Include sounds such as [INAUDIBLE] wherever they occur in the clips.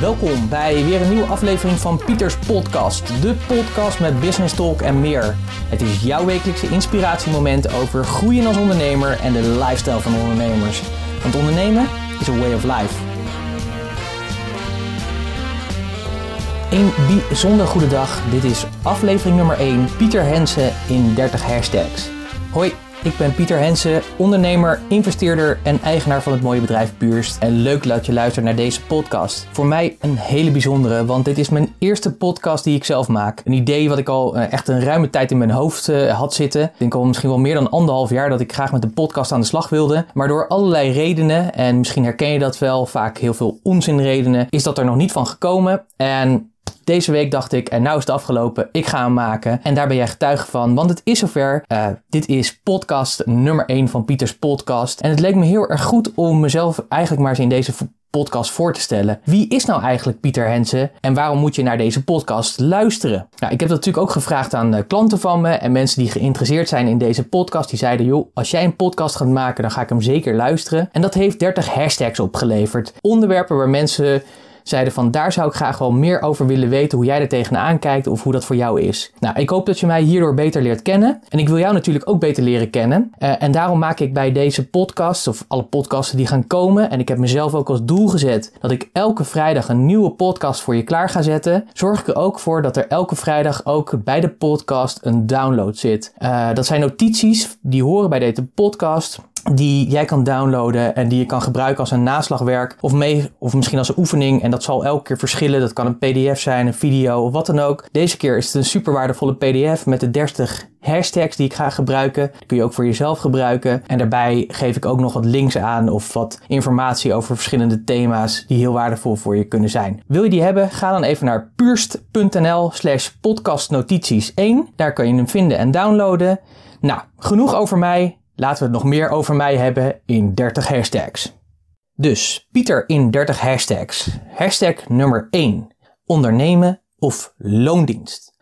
Welkom bij weer een nieuwe aflevering van Pieters Podcast. De podcast met business talk en meer. Het is jouw wekelijkse inspiratiemoment over groeien als ondernemer en de lifestyle van ondernemers. Want ondernemen is a way of life. Een bijzonder goede dag. Dit is aflevering nummer 1. Pieter Hensen in 30 hashtags. Hoi, ik ben Pieter Hensen, ondernemer, investeerder en eigenaar van het mooie bedrijf Puurst. En leuk dat je luistert naar deze podcast. Voor mij een hele bijzondere, want dit is mijn eerste podcast die ik zelf maak. Een idee wat ik al uh, echt een ruime tijd in mijn hoofd uh, had zitten. Ik denk al misschien wel meer dan anderhalf jaar dat ik graag met een podcast aan de slag wilde. Maar door allerlei redenen, en misschien herken je dat wel, vaak heel veel onzinredenen, is dat er nog niet van gekomen. En deze week dacht ik, en nou is het afgelopen, ik ga hem maken. En daar ben jij getuige van, want het is zover. Uh, dit is podcast nummer 1 van Pieters Podcast. En het leek me heel erg goed om mezelf eigenlijk maar eens in deze podcast voor te stellen. Wie is nou eigenlijk Pieter Hensen en waarom moet je naar deze podcast luisteren? Nou, ik heb dat natuurlijk ook gevraagd aan uh, klanten van me en mensen die geïnteresseerd zijn in deze podcast. Die zeiden, joh, als jij een podcast gaat maken, dan ga ik hem zeker luisteren. En dat heeft 30 hashtags opgeleverd. Onderwerpen waar mensen zeiden van daar zou ik graag wel meer over willen weten hoe jij er tegenaan kijkt of hoe dat voor jou is. Nou, ik hoop dat je mij hierdoor beter leert kennen. En ik wil jou natuurlijk ook beter leren kennen. Uh, en daarom maak ik bij deze podcast, of alle podcasten die gaan komen, en ik heb mezelf ook als doel gezet dat ik elke vrijdag een nieuwe podcast voor je klaar ga zetten, zorg ik er ook voor dat er elke vrijdag ook bij de podcast een download zit. Uh, dat zijn notities die horen bij deze podcast die jij kan downloaden en die je kan gebruiken als een naslagwerk of, mee, of misschien als een oefening. En dat zal elke keer verschillen. Dat kan een pdf zijn, een video of wat dan ook. Deze keer is het een super waardevolle pdf met de 30 hashtags die ik ga gebruiken. Die kun je ook voor jezelf gebruiken. En daarbij geef ik ook nog wat links aan of wat informatie over verschillende thema's die heel waardevol voor je kunnen zijn. Wil je die hebben? Ga dan even naar puurst.nl slash podcastnotities 1. Daar kan je hem vinden en downloaden. Nou, genoeg over mij. Laten we het nog meer over mij hebben in 30 hashtags. Dus Pieter in 30 hashtags. Hashtag nummer 1. Ondernemen of loondienst.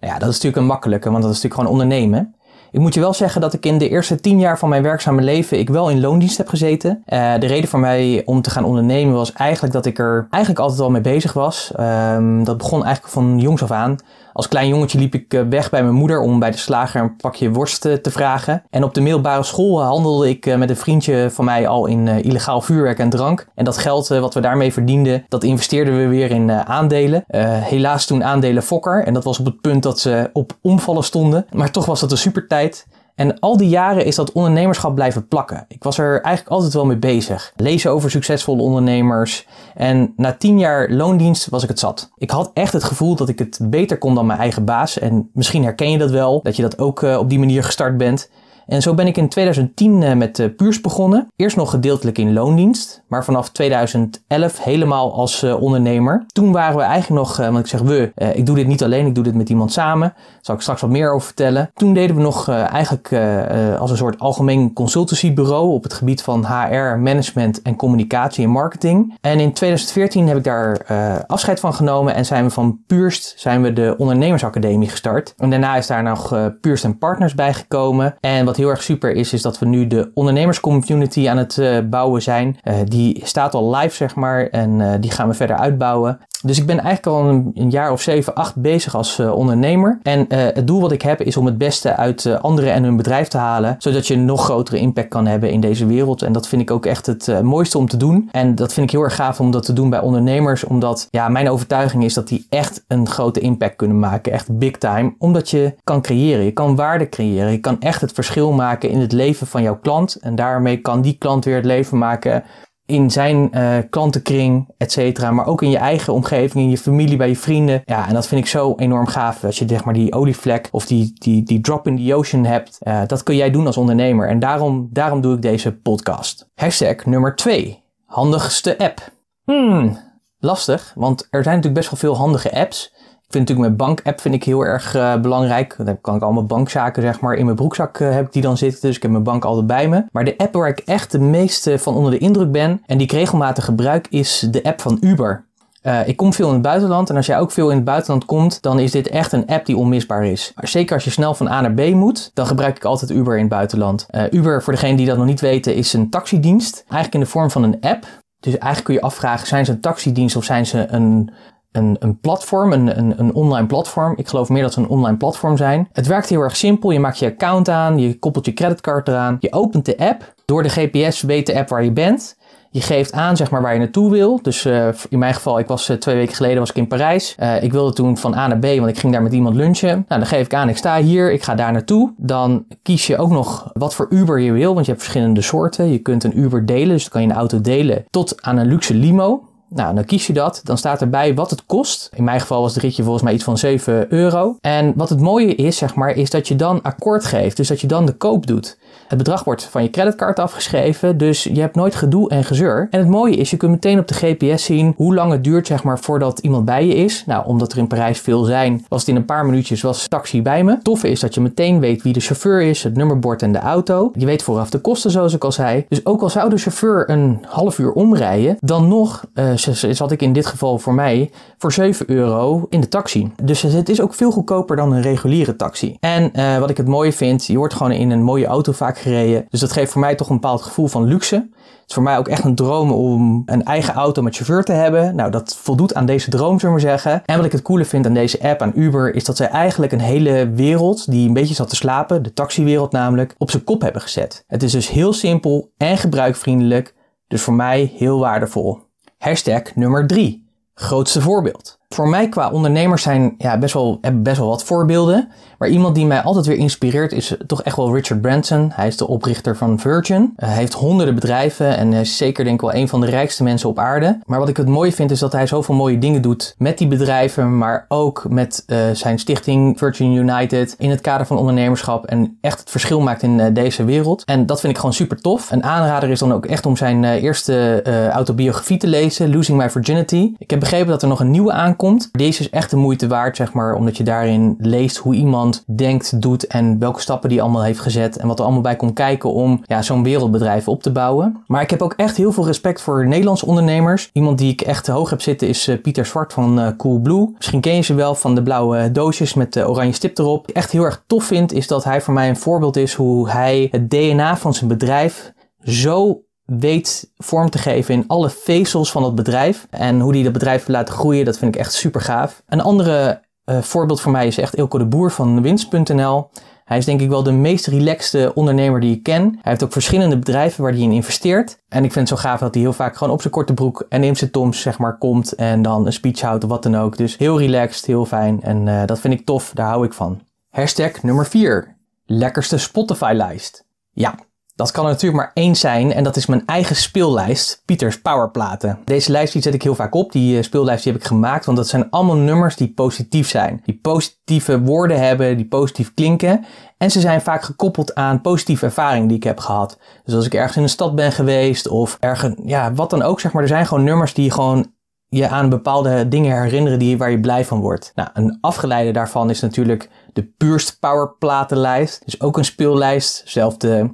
Nou ja, dat is natuurlijk een makkelijke, want dat is natuurlijk gewoon ondernemen. Ik moet je wel zeggen dat ik in de eerste tien jaar van mijn werkzame leven ik wel in loondienst heb gezeten. Uh, de reden voor mij om te gaan ondernemen was eigenlijk dat ik er eigenlijk altijd al mee bezig was. Um, dat begon eigenlijk van jongs af aan. Als klein jongetje liep ik eh, weg bij mijn moeder om bij de slager een pakje worst te vragen. En op de middelbare school handelde ik eh, met een vriendje van mij al in illegaal vuurwerk en drank. En dat geld wat we daarmee verdienden, dat investeerden we weer in aandelen. helaas toen aandelen Fokker. En dat was op het punt dat ze op omvallen stonden. Maar toch was dat een super tijd en al die jaren is dat ondernemerschap blijven plakken. Ik was er eigenlijk altijd wel mee bezig. Lezen over succesvolle ondernemers. En na tien jaar loondienst was ik het zat. Ik had echt het gevoel dat ik het beter kon dan mijn eigen baas. En misschien herken je dat wel, dat je dat ook uh, op die manier gestart bent. En zo ben ik in 2010 uh, met uh, Puurs begonnen. Eerst nog gedeeltelijk in loondienst, maar vanaf 2011 helemaal als uh, ondernemer. Toen waren we eigenlijk nog, want ik zeg we, ik doe dit niet alleen, ik doe dit met iemand samen. Daar zal ik straks wat meer over vertellen. Toen deden we nog eigenlijk als een soort algemeen consultancybureau op het gebied van HR, management en communicatie en marketing. En in 2014 heb ik daar afscheid van genomen en zijn we van Puurst zijn we de ondernemersacademie gestart. En daarna is daar nog Puurst en Partners bijgekomen. En wat heel erg super is, is dat we nu de ondernemerscommunity aan het uh, bouwen zijn. Uh, die staat al live, zeg maar, en uh, die gaan we verder uitbouwen. Dus ik ben eigenlijk al een, jaar of zeven, acht bezig als uh, ondernemer. En uh, het doel wat ik heb is om het beste uit uh, anderen en hun bedrijf te halen. Zodat je een nog grotere impact kan hebben in deze wereld. En dat vind ik ook echt het mooiste om te doen. En dat vind ik heel erg gaaf om dat te doen bij ondernemers. Omdat ja, mijn overtuiging is dat die echt een grote impact kunnen maken. Echt big time. Omdat je kan creëren. Je kan waarde creëren. Je kan echt het verschil maken in het leven van jouw klant. En daarmee kan die klant weer het leven maken in zijn uh, klantenkring, et cetera. Maar ook in je eigen omgeving, in je familie, bij je vrienden. Ja, en dat vind ik zo enorm gaaf. Als je zeg maar die olievlek of die, die, die drop in the ocean hebt. Uh, dat kun jij doen als ondernemer. En daarom, daarom doe ik deze podcast. Hashtag nummer 2. Handigste app. Hmm, lastig. Want er zijn natuurlijk best wel veel handige apps. Vind natuurlijk mijn bank-app vind ik heel erg uh, belangrijk. Dan kan ik allemaal bankzaken zeg maar in mijn broekzak uh, heb ik die dan zitten. Dus ik heb mijn bank altijd bij me. Maar de app waar ik echt de meeste van onder de indruk ben en die ik regelmatig gebruik is de app van Uber. Uh, ik kom veel in het buitenland en als jij ook veel in het buitenland komt, dan is dit echt een app die onmisbaar is. Zeker als je snel van A naar B moet, dan gebruik ik altijd Uber in het buitenland. Uber, voor degenen die dat nog niet weten, is een taxidienst. Eigenlijk in de vorm van een app. Dus eigenlijk kun je afvragen, zijn ze een taxidienst of zijn ze een, een, een platform, een, een, een online platform? Ik geloof meer dat ze een online platform zijn. Het werkt heel erg simpel. Je maakt je account aan, je koppelt je creditcard eraan, je opent de app. Door de GPS weet de app waar je bent. Je geeft aan zeg maar, waar je naartoe wil. Dus uh, in mijn geval, ik was uh, twee weken geleden was ik in Parijs. Uh, ik wilde toen van A naar B, want ik ging daar met iemand lunchen. Nou, dan geef ik aan, ik sta hier, ik ga daar naartoe. Dan kies je ook nog wat voor Uber je wil, want je hebt verschillende soorten. Je kunt een Uber delen, dus dan kan je een auto delen tot aan een luxe limo. Nou, dan kies je dat. Dan staat erbij wat het kost. In mijn geval was het ritje volgens mij iets van 7 euro. En wat het mooie is, zeg maar, is dat je dan akkoord geeft. Dus dat je dan de koop doet. Het bedrag wordt van je creditcard afgeschreven, dus je hebt nooit gedoe en gezeur. En het mooie is, je kunt meteen op de GPS zien hoe lang het duurt zeg maar, voordat iemand bij je is. Nou, omdat er in Parijs veel zijn, was het in een paar minuutjes was taxi bij me. Toffe is dat je meteen weet wie de chauffeur is, het nummerbord en de auto. Je weet vooraf de kosten, zoals ik al zei. Dus ook al zou de chauffeur een half uur omrijden, dan nog uh, zat ik in dit geval voor mij voor 7 euro in de taxi. Dus het is ook veel goedkoper dan een reguliere taxi. En uh, wat ik het mooie vind, je wordt gewoon in een mooie auto vaak Dus dat geeft voor mij toch een bepaald gevoel van luxe. Het is voor mij ook echt een droom om een eigen auto met chauffeur te hebben. Nou, dat voldoet aan deze droom, zullen we maar zeggen. En wat ik het coole vind aan deze app, aan Uber, is dat zij eigenlijk een hele wereld die een beetje zat te slapen, de taxiwereld namelijk, op zijn kop hebben gezet. Het is dus heel simpel en gebruikvriendelijk. Dus voor mij heel waardevol. Hashtag nummer 3. Grootste voorbeeld. Voor mij qua ondernemers zijn ja, best wel, best wel wat voorbeelden. Maar iemand die mij altijd weer inspireert is toch echt wel Richard Branson. Hij is de oprichter van Virgin. hij heeft honderden bedrijven en is zeker denk ik wel een van de rijkste mensen op aarde. Maar wat ik het mooi vind is dat hij zoveel mooie dingen doet met die bedrijven, maar ook met uh, zijn stichting Virgin United in het kader van ondernemerschap en echt het verschil maakt in deze wereld. En dat vind ik gewoon super tof. Een aanrader is dan ook echt om zijn eerste autobiografie te lezen, Losing My Virginity. Ik heb begrepen dat er nog een nieuwe aankomt. Deze is echt de moeite waard, zeg maar, omdat je daarin leest hoe iemand denkt, doet en welke stappen die allemaal heeft gezet en wat er allemaal bij komt kijken om ja, zo'n wereldbedrijf op te bouwen. Maar ik heb ook echt heel veel respect voor Nederlandse ondernemers. Iemand die ik echt hoog heb zitten is uh, Pieter Zwart van uh, Coolblue. Misschien ken je ze wel van de blauwe doosjes met de oranje stip erop. Wat ik echt heel erg tof vind is dat hij voor mij een voorbeeld is hoe hij het DNA van zijn bedrijf zo weet vorm te geven in alle vezels van het bedrijf. En hoe hij dat bedrijf laten groeien, dat vind ik echt super gaaf. Een andere uh, voorbeeld voor mij is echt Ilko de Boer van Winst.nl. Hij is denk ik wel de meest relaxte ondernemer die ik ken. Hij heeft ook verschillende bedrijven waar hij in investeert. En ik vind het zo gaaf dat hij heel vaak gewoon op zijn korte broek en in zijn toms zeg maar komt en dan een speech houdt of wat dan ook. Dus heel relaxed, heel fijn en uh, dat vind ik tof, daar hou ik van. Hashtag nummer 4. Lekkerste Spotify-lijst. Ja, dat kan er natuurlijk maar één zijn en dat is mijn eigen speellijst, Pieters Powerplaten. Deze lijst zet ik heel vaak op, die eh, speellijst die heb ik gemaakt, want dat zijn allemaal nummers die positief zijn. Die positieve woorden hebben, die positief klinken. En ze zijn vaak gekoppeld aan positieve ervaringen die ik heb gehad. Dus als ik ergens in een stad ben geweest of ergens, ja, wat dan ook zeg maar. Er zijn gewoon nummers die gewoon je aan bepaalde dingen herinneren die, waar je blij van wordt. Nou, een afgeleide daarvan is natuurlijk de Puurst Powerplatenlijst. Dus ook een speellijst, zelfde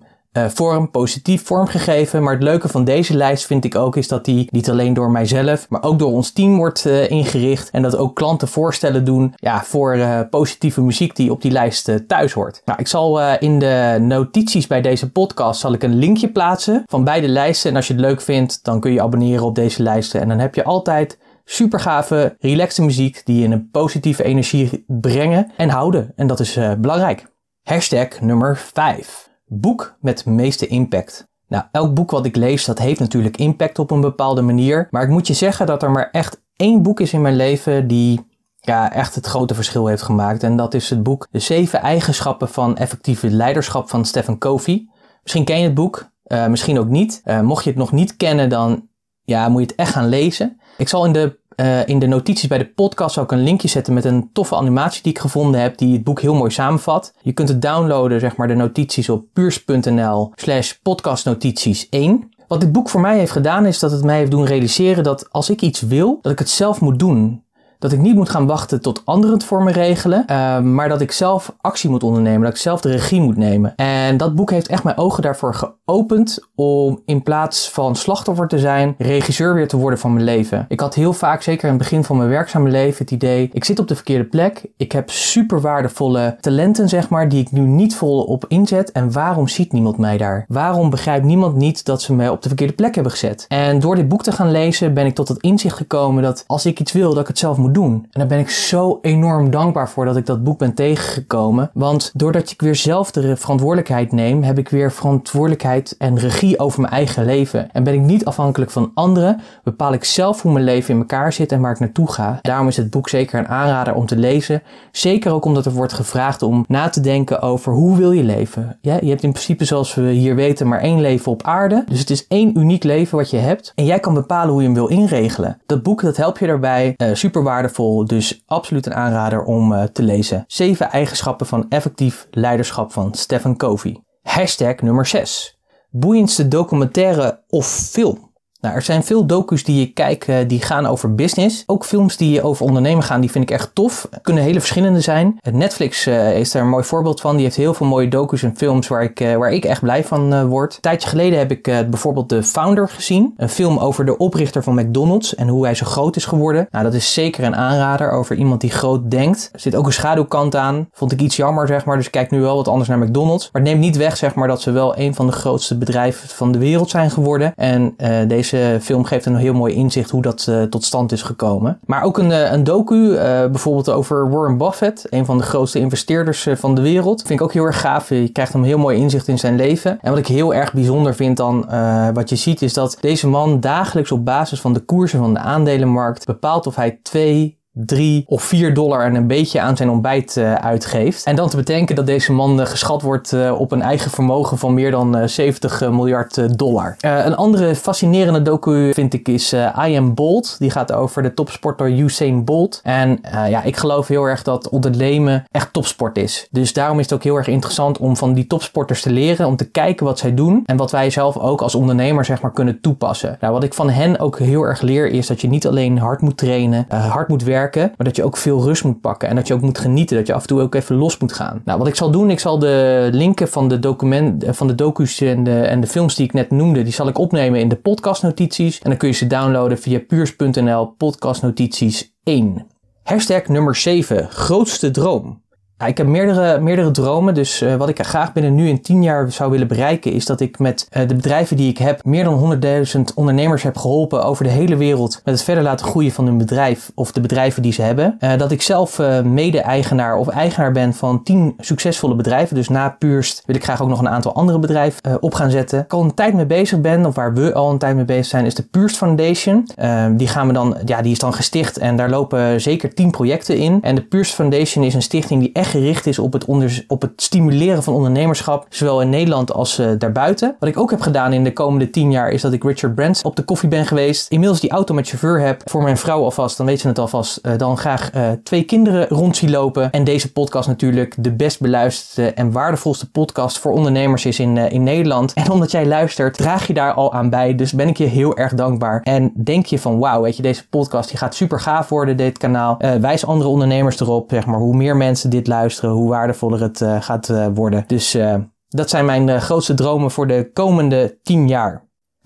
vorm, positief vormgegeven. Maar het leuke van deze lijst vind ik ook is dat die niet alleen door mijzelf, maar ook door ons team wordt uh, ingericht. En dat ook klanten voorstellen doen ja, voor uh, positieve muziek die op die lijst thuis hoort. Nou, ik zal in de notities bij deze podcast zal ik een linkje plaatsen van beide lijsten. En als je het leuk vindt, dan kun je abonneren op deze lijsten. En dan heb je altijd super gave, relaxte muziek die je een positieve energie brengen en houden. En dat is belangrijk. Hashtag nummer 5 boek met de meeste impact? Nou, elk boek wat ik lees, dat heeft natuurlijk impact op een bepaalde manier. Maar ik moet je zeggen dat er maar echt één boek is in mijn leven die ja, echt het grote verschil heeft gemaakt. En dat is het boek De Zeven Eigenschappen van Effectieve Leiderschap van Stephen Covey. Misschien ken je het boek, uh, misschien ook niet. Uh, mocht je het nog niet kennen, dan ja, moet je het echt gaan lezen. Ik zal in de uh, in de notities bij de podcast ook een linkje zetten met een toffe animatie die ik gevonden heb, die het boek heel mooi samenvat. Je kunt het downloaden, zeg maar, de notities op puurs.nl slash podcastnotities 1. Wat dit boek voor mij heeft gedaan, is dat het mij heeft doen realiseren dat als ik iets wil, dat ik het zelf moet doen. Dat ik niet moet gaan wachten tot anderen het voor me regelen, uh, maar dat ik zelf actie moet ondernemen, dat ik zelf de regie moet nemen. En dat boek heeft echt mijn ogen daarvoor geopend om in plaats van slachtoffer te zijn, regisseur weer te worden van mijn leven. Ik had heel vaak, zeker in het begin van mijn werkzame leven, het idee, ik zit op de verkeerde plek, ik heb super waardevolle talenten, zeg maar, die ik nu niet volop inzet. En waarom ziet niemand mij daar? Waarom begrijpt niemand niet dat ze mij op de verkeerde plek hebben gezet? En door dit boek te gaan lezen ben ik tot het inzicht gekomen dat als ik iets wil, dat ik het zelf moet. En daar ben ik zo enorm dankbaar voor dat ik dat boek ben tegengekomen. Want doordat ik weer zelf de verantwoordelijkheid neem, heb ik weer verantwoordelijkheid en regie over mijn eigen leven. En ben ik niet afhankelijk van anderen, bepaal ik zelf hoe mijn leven in elkaar zit en waar ik naartoe ga. Daarom is het boek zeker een aanrader om te lezen. Zeker ook omdat er wordt gevraagd om na te denken over hoe wil je leven. Ja, je hebt in principe, zoals we hier weten, maar één leven op aarde. Dus het is één uniek leven wat je hebt. En jij kan bepalen hoe je hem wil inregelen. Dat boek dat helpt je daarbij. Uh, super waardevol. Dus absoluut een aanrader om uh, te lezen. Zeven eigenschappen van effectief leiderschap van Stephen Covey. Hashtag nummer 6. Boeiendste documentaire of film. Nou, er zijn veel docu's die je kijkt die gaan over business. Ook films die over ondernemen gaan, die vind ik echt tof. Kunnen hele verschillende zijn. Netflix uh, is daar een mooi voorbeeld van. Die heeft heel veel mooie docu's en films waar ik, waar ik echt blij van word. Een tijdje geleden heb ik bijvoorbeeld The Founder gezien. Een film over de oprichter van McDonald's en hoe hij zo groot is geworden. Nou, dat is zeker een aanrader over iemand die groot denkt. Er zit ook een schaduwkant aan. Vond ik iets jammer, zeg maar. Dus ik kijk nu wel wat anders naar McDonald's. Maar het neemt niet weg, zeg maar, dat ze wel een van de grootste bedrijven van de wereld zijn geworden. En deze deze film geeft een heel mooi inzicht hoe dat uh, tot stand is gekomen. Maar ook een, een docu, uh, bijvoorbeeld over Warren Buffett, een van de grootste investeerders van de wereld. Vind ik ook heel erg gaaf. Je krijgt een heel mooi inzicht in zijn leven. En wat ik heel erg bijzonder vind dan, wat je ziet, is dat deze man dagelijks op basis van de koersen van de aandelenmarkt bepaalt of hij twee 3 of 4 dollar en een beetje aan zijn ontbijt uh, uitgeeft. En dan te bedenken dat deze man uh, geschat wordt uh, op een eigen vermogen van meer dan 70 miljard dollar. een andere fascinerende docu vind ik is I Am Bold. Die gaat over de topsporter Usain Bolt. En ja, ik geloof heel erg dat ondernemen echt topsport is. Dus daarom is het ook heel erg interessant om van die topsporters te leren. Om te kijken wat zij doen. En wat wij zelf ook als ondernemer zeg maar kunnen toepassen. Nou, wat ik van hen ook heel erg leer is dat je niet alleen hard moet trainen, hard moet werken maar dat je ook veel rust moet pakken en dat je ook moet genieten, dat je af en toe ook even los moet gaan. Nou, wat ik zal doen, ik zal de linken van de, document, eh, van de docu's en de, en de films die ik net noemde, die zal ik opnemen in de podcastnotities en dan kun je ze downloaden via puurs.nl podcastnotities 1. Hashtag nummer 7, grootste droom. Ik heb meerdere, meerdere dromen. Dus uh, wat ik graag binnen nu in 10 jaar zou willen bereiken, is dat ik met uh, de bedrijven die ik heb, meer dan 100.000 ondernemers heb geholpen over de hele wereld met het verder laten groeien van hun bedrijf of de bedrijven die ze hebben. Uh, dat ik zelf mede-eigenaar of eigenaar ben van 10 succesvolle bedrijven. Dus na Puurst wil ik graag ook nog een aantal andere bedrijven op gaan zetten. Ik al een tijd mee bezig ben, of waar we al een tijd mee bezig zijn, is de Puurst Foundation. die gaan we dan, ja, die is dan gesticht en daar lopen zeker 10 projecten in. En de Puurst Foundation is een stichting die echt gericht is op het, op het stimuleren van ondernemerschap, zowel in Nederland als uh, daarbuiten. Wat ik ook heb gedaan in de komende tien jaar is dat ik Richard Brandt op de koffie ben geweest. Inmiddels die auto met chauffeur heb voor mijn vrouw alvast, dan weet ze het alvast. Uh, dan graag uh, twee kinderen rond zien lopen. En deze podcast natuurlijk de best beluisterde en waardevolste podcast voor ondernemers is in, in Nederland. En omdat jij luistert, draag je daar al aan bij. Dus ben ik je heel erg dankbaar. En denk je van wauw, weet je, deze podcast die gaat super gaaf worden, dit kanaal. wijs andere ondernemers erop, zeg maar, hoe meer mensen dit luisteren luisteren, hoe waardevoller het uh, gaat uh, worden. Dus uh, dat zijn mijn grootste dromen voor de komende 10 jaar.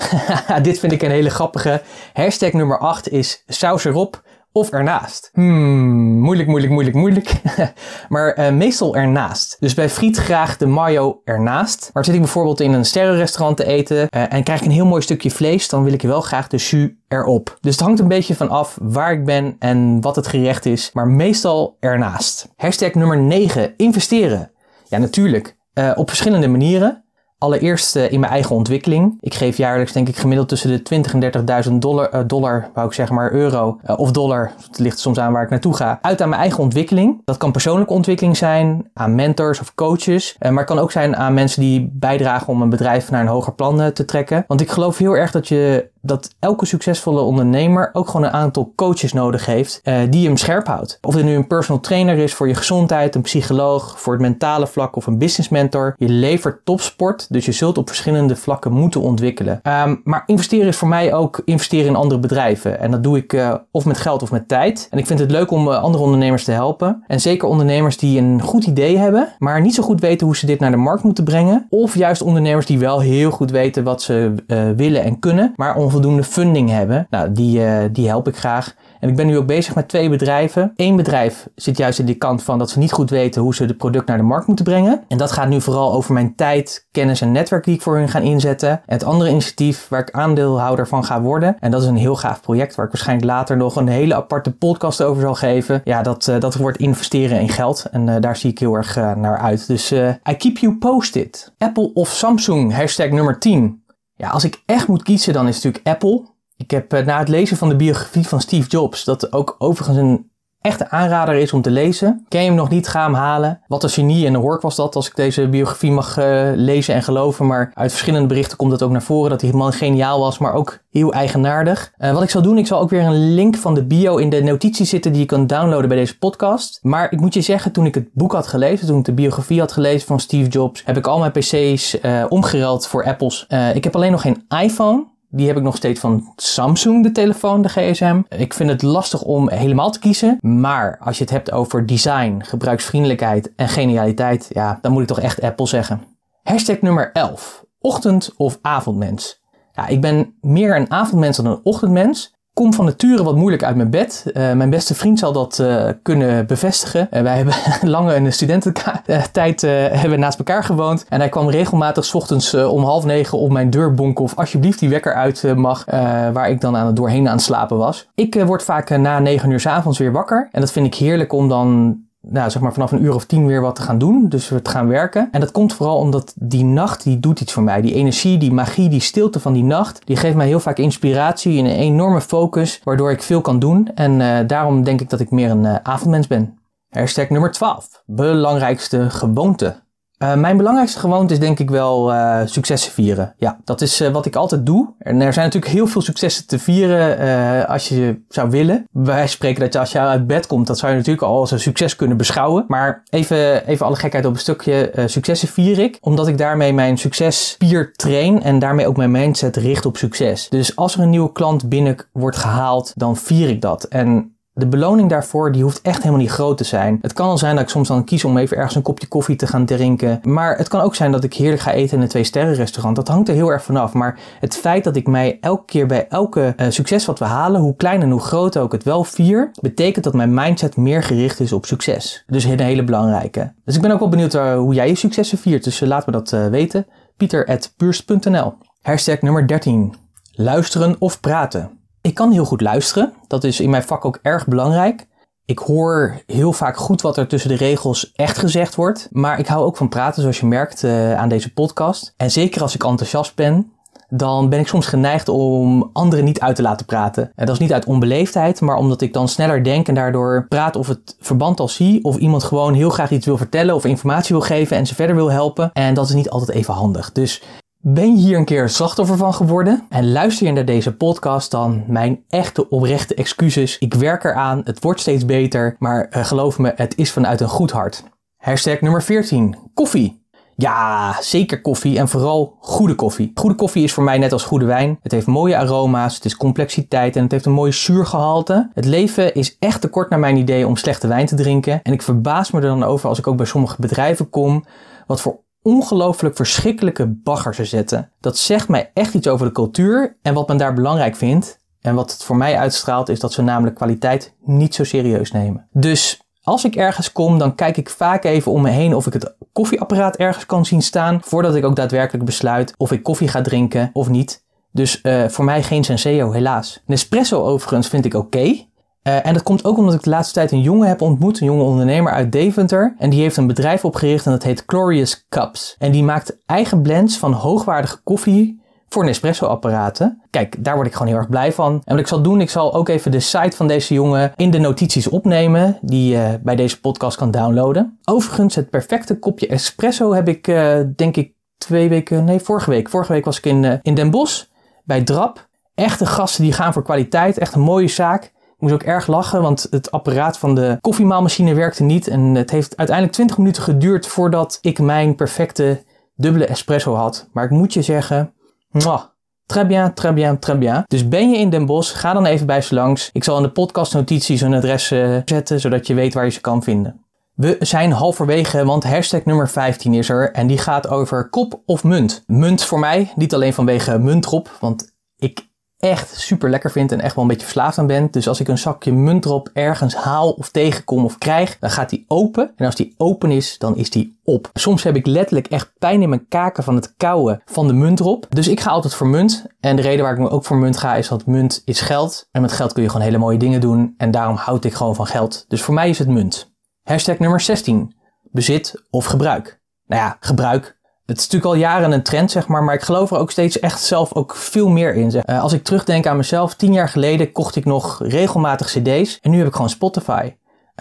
[LAUGHS] Dit vind ik een hele grappige. Hashtag nummer 8 is saus erop of ernaast. Hmm, moeilijk, moeilijk, moeilijk, moeilijk. [LAUGHS] maar uh, meestal ernaast. Dus bij friet graag de mayo ernaast. Maar zit ik bijvoorbeeld in een sterrenrestaurant te eten uh, en krijg ik een heel mooi stukje vlees, dan wil ik wel graag de jus erop. Dus het hangt een beetje van af waar ik ben en wat het gerecht is, maar meestal ernaast. Hashtag nummer 9, investeren. Ja, natuurlijk. Uh, op verschillende manieren. Allereerst in mijn eigen ontwikkeling. Ik geef jaarlijks denk ik gemiddeld tussen de 20 en 30.000 dollar, uh, dollar, wou ik zeggen maar euro uh, of dollar, het ligt soms aan waar ik naartoe ga, uit aan mijn eigen ontwikkeling. Dat kan persoonlijke ontwikkeling zijn, aan mentors of coaches, maar het kan ook zijn aan mensen die bijdragen om een bedrijf naar een hoger plan te trekken. Want ik geloof heel erg dat je dat elke succesvolle ondernemer ook gewoon een aantal coaches nodig heeft uh, die hem scherp houdt. Of dit nu een personal trainer is voor je gezondheid, een psycholoog voor het mentale vlak of een business mentor. Je levert topsport, dus je zult op verschillende vlakken moeten ontwikkelen. Um, maar investeren is voor mij ook investeren in andere bedrijven. En dat doe ik uh, of met geld of met tijd. En ik vind het leuk om uh, andere ondernemers te helpen. En zeker ondernemers die een goed idee hebben, maar niet zo goed weten hoe ze dit naar de markt moeten brengen. Of juist ondernemers die wel heel goed weten wat ze willen en kunnen, maar onvoldoende funding hebben. Nou, die, uh, die help ik graag. En ik ben nu ook bezig met twee bedrijven. Eén bedrijf zit juist in die kant van dat ze niet goed weten hoe ze het product naar de markt moeten brengen. En dat gaat nu vooral over mijn tijd, kennis en netwerk die ik voor hun ga inzetten. En het andere initiatief waar ik aandeelhouder van ga worden. En dat is een heel gaaf project waar ik waarschijnlijk later nog een hele aparte podcast over zal geven. Ja, dat, uh, dat wordt investeren in geld. En uh, daar zie ik heel erg naar uit. Dus I keep you posted. Apple of Samsung, hashtag nummer 10. Ja, als ik echt moet kiezen, dan is het natuurlijk Apple. Ik heb uh, na het lezen van de biografie van Steve Jobs, dat ook overigens een echte aanrader is om te lezen. Ken je hem nog niet, ga hem halen. Wat een genie en een hork was dat als ik deze biografie mag uh, lezen en geloven. Maar uit verschillende berichten komt het ook naar voren dat die man geniaal was, maar ook heel eigenaardig. Uh, wat ik zal doen, ik zal ook weer een link van de bio in de notities zitten die je kan downloaden bij deze podcast. Maar ik moet je zeggen, toen ik het boek had gelezen, toen ik de biografie had gelezen van Steve Jobs, heb ik al mijn PC's uh, omgeruild voor Apples. ik heb alleen nog geen iPhone. Die heb ik nog steeds van Samsung, de telefoon, de GSM. Ik vind het lastig om helemaal te kiezen. Maar als je het hebt over design, gebruiksvriendelijkheid en genialiteit, ja, dan moet ik toch echt Apple zeggen. Hashtag nummer 11. Ochtend- of avondmens. Ja, ik ben meer een avondmens dan een ochtendmens kom van nature wat moeilijk uit mijn bed. Uh, mijn beste vriend zal dat uh, kunnen bevestigen. Uh, wij [LAUGHS] hebben lange de studententijd hebben naast elkaar gewoond. En hij kwam regelmatig s ochtends om half negen op mijn deur bonken of alsjeblieft die wekker uit mag. waar ik dan aan het doorheen aan het slapen was. Ik word vaak na negen uur s avonds weer wakker. En dat vind ik heerlijk om dan nou, zeg maar vanaf een uur of tien weer wat te gaan doen. Dus we gaan werken. En dat komt vooral omdat die nacht, die doet iets voor mij. Die energie, die magie, die stilte van die nacht, die geeft mij heel vaak inspiratie en een enorme focus, waardoor ik veel kan doen. En uh, daarom denk ik dat ik meer een uh, avondmens ben. Hashtag nummer 12. Belangrijkste gewoonte. Uh, mijn belangrijkste gewoonte is denk ik wel uh, successen vieren. Ja, dat is uh, wat ik altijd doe. En er zijn natuurlijk heel veel successen te vieren als je zou willen. Wij spreken dat je als je uit bed komt, dat zou je natuurlijk al als een succes kunnen beschouwen. Maar even, even alle gekheid op een stukje. successen vier ik, omdat ik daarmee mijn successpier train en daarmee ook mijn mindset richt op succes. Dus als er een nieuwe klant binnen wordt gehaald, dan vier ik dat. En de beloning daarvoor die hoeft echt helemaal niet groot te zijn. Het kan al zijn dat ik soms dan kies om even ergens een kopje koffie te gaan drinken. Maar het kan ook zijn dat ik heerlijk ga eten in een twee sterren restaurant. Dat hangt er heel erg vanaf. Maar het feit dat ik mij elke keer bij elke uh, succes wat we halen, hoe klein en hoe groot ook het wel vier, betekent dat mijn mindset meer gericht is op succes. Dus een hele belangrijke. Dus ik ben ook wel benieuwd uh, hoe jij je successen viert. Dus uh, laat me dat weten. Pieter.puurst.nl Hashtag nummer 13. Luisteren of praten. Ik kan heel goed luisteren. Dat is in mijn vak ook erg belangrijk. Ik hoor heel vaak goed wat er tussen de regels echt gezegd wordt. Maar ik hou ook van praten, zoals je merkt uh, aan deze podcast. En zeker als ik enthousiast ben, dan ben ik soms geneigd om anderen niet uit te laten praten. En dat is niet uit onbeleefdheid, maar omdat ik dan sneller denk en daardoor praat of het verband al zie. Of iemand gewoon heel graag iets wil vertellen of informatie wil geven en ze verder wil helpen. En dat is niet altijd even handig. Dus ben je hier een keer slachtoffer van geworden en luister je naar deze podcast dan mijn echte oprechte excuses. Ik werk eraan, het wordt steeds beter, maar uh, geloof me, het is vanuit een goed hart. Hashtag nummer 14. Koffie. Ja, zeker koffie en vooral goede koffie. Goede koffie is voor mij net als goede wijn. Het heeft mooie aroma's, het is complexiteit en het heeft een mooie zuurgehalte. Het leven is echt te kort naar mijn idee om slechte wijn te drinken. En ik verbaas me er dan over als ik ook bij sommige bedrijven kom, wat voor ongelooflijk verschrikkelijke bagger ze zetten. Dat zegt mij echt iets over de cultuur en wat men daar belangrijk vindt. En wat het voor mij uitstraalt is dat ze namelijk kwaliteit niet zo serieus nemen. Dus als ik ergens kom, dan kijk ik vaak even om me heen of ik het koffieapparaat ergens kan zien staan. Voordat ik ook daadwerkelijk besluit of ik koffie ga drinken of niet. Dus uh, voor mij geen Senseo, helaas. Nespresso overigens vind ik oké. Uh, en dat komt ook omdat ik de laatste tijd een jongen heb ontmoet, een jonge ondernemer uit Deventer. En die heeft een bedrijf opgericht en dat heet Glorious Cups. En die maakt eigen blends van hoogwaardige koffie voor Nespresso-apparaten. Kijk, daar word ik gewoon heel erg blij van. En wat ik zal doen, ik zal ook even de site van deze jongen in de notities opnemen, die je bij deze podcast kan downloaden. Overigens, het perfecte kopje espresso heb ik, uh, denk ik, twee weken, nee, vorige week. Vorige week was ik in, uh, in Den Bosch bij Drap. echte gasten die gaan voor kwaliteit. Echt een mooie zaak. Moest ook erg lachen, want het apparaat van de koffiemaalmachine werkte niet. En het heeft uiteindelijk 20 minuten geduurd voordat ik mijn perfecte dubbele espresso had. Maar ik moet je zeggen, mwah, Très bien, très bien, très bien. Dus ben je in Den Bosch, ga dan even bij ze langs. Ik zal in de podcastnotities een adres uh, zetten, zodat je weet waar je ze kan vinden. We zijn halverwege, want hashtag nummer 15 is er en die gaat over kop of munt. Munt voor mij, niet alleen vanwege muntrop, want ik echt super lekker vind en echt wel een beetje verslaafd aan ben. Dus als ik een zakje muntrop ergens haal of tegenkom of krijg, dan gaat die open. En als die open is, dan is die op. Soms heb ik letterlijk echt pijn in mijn kaken van het kauwen van de muntrop. Dus ik ga altijd voor munt. En de reden waar ik me ook voor munt ga is dat munt is geld. En met geld kun je gewoon hele mooie dingen doen. En daarom houd ik gewoon van geld. Dus voor mij is het munt. Hashtag nummer 16. Bezit of gebruik. Nou ja, gebruik. Het is natuurlijk al jaren een trend, zeg maar, maar ik geloof er ook steeds echt zelf ook veel meer in. Uh, als ik terugdenk aan mezelf, tien jaar geleden kocht ik nog regelmatig cd's en nu heb ik gewoon Spotify.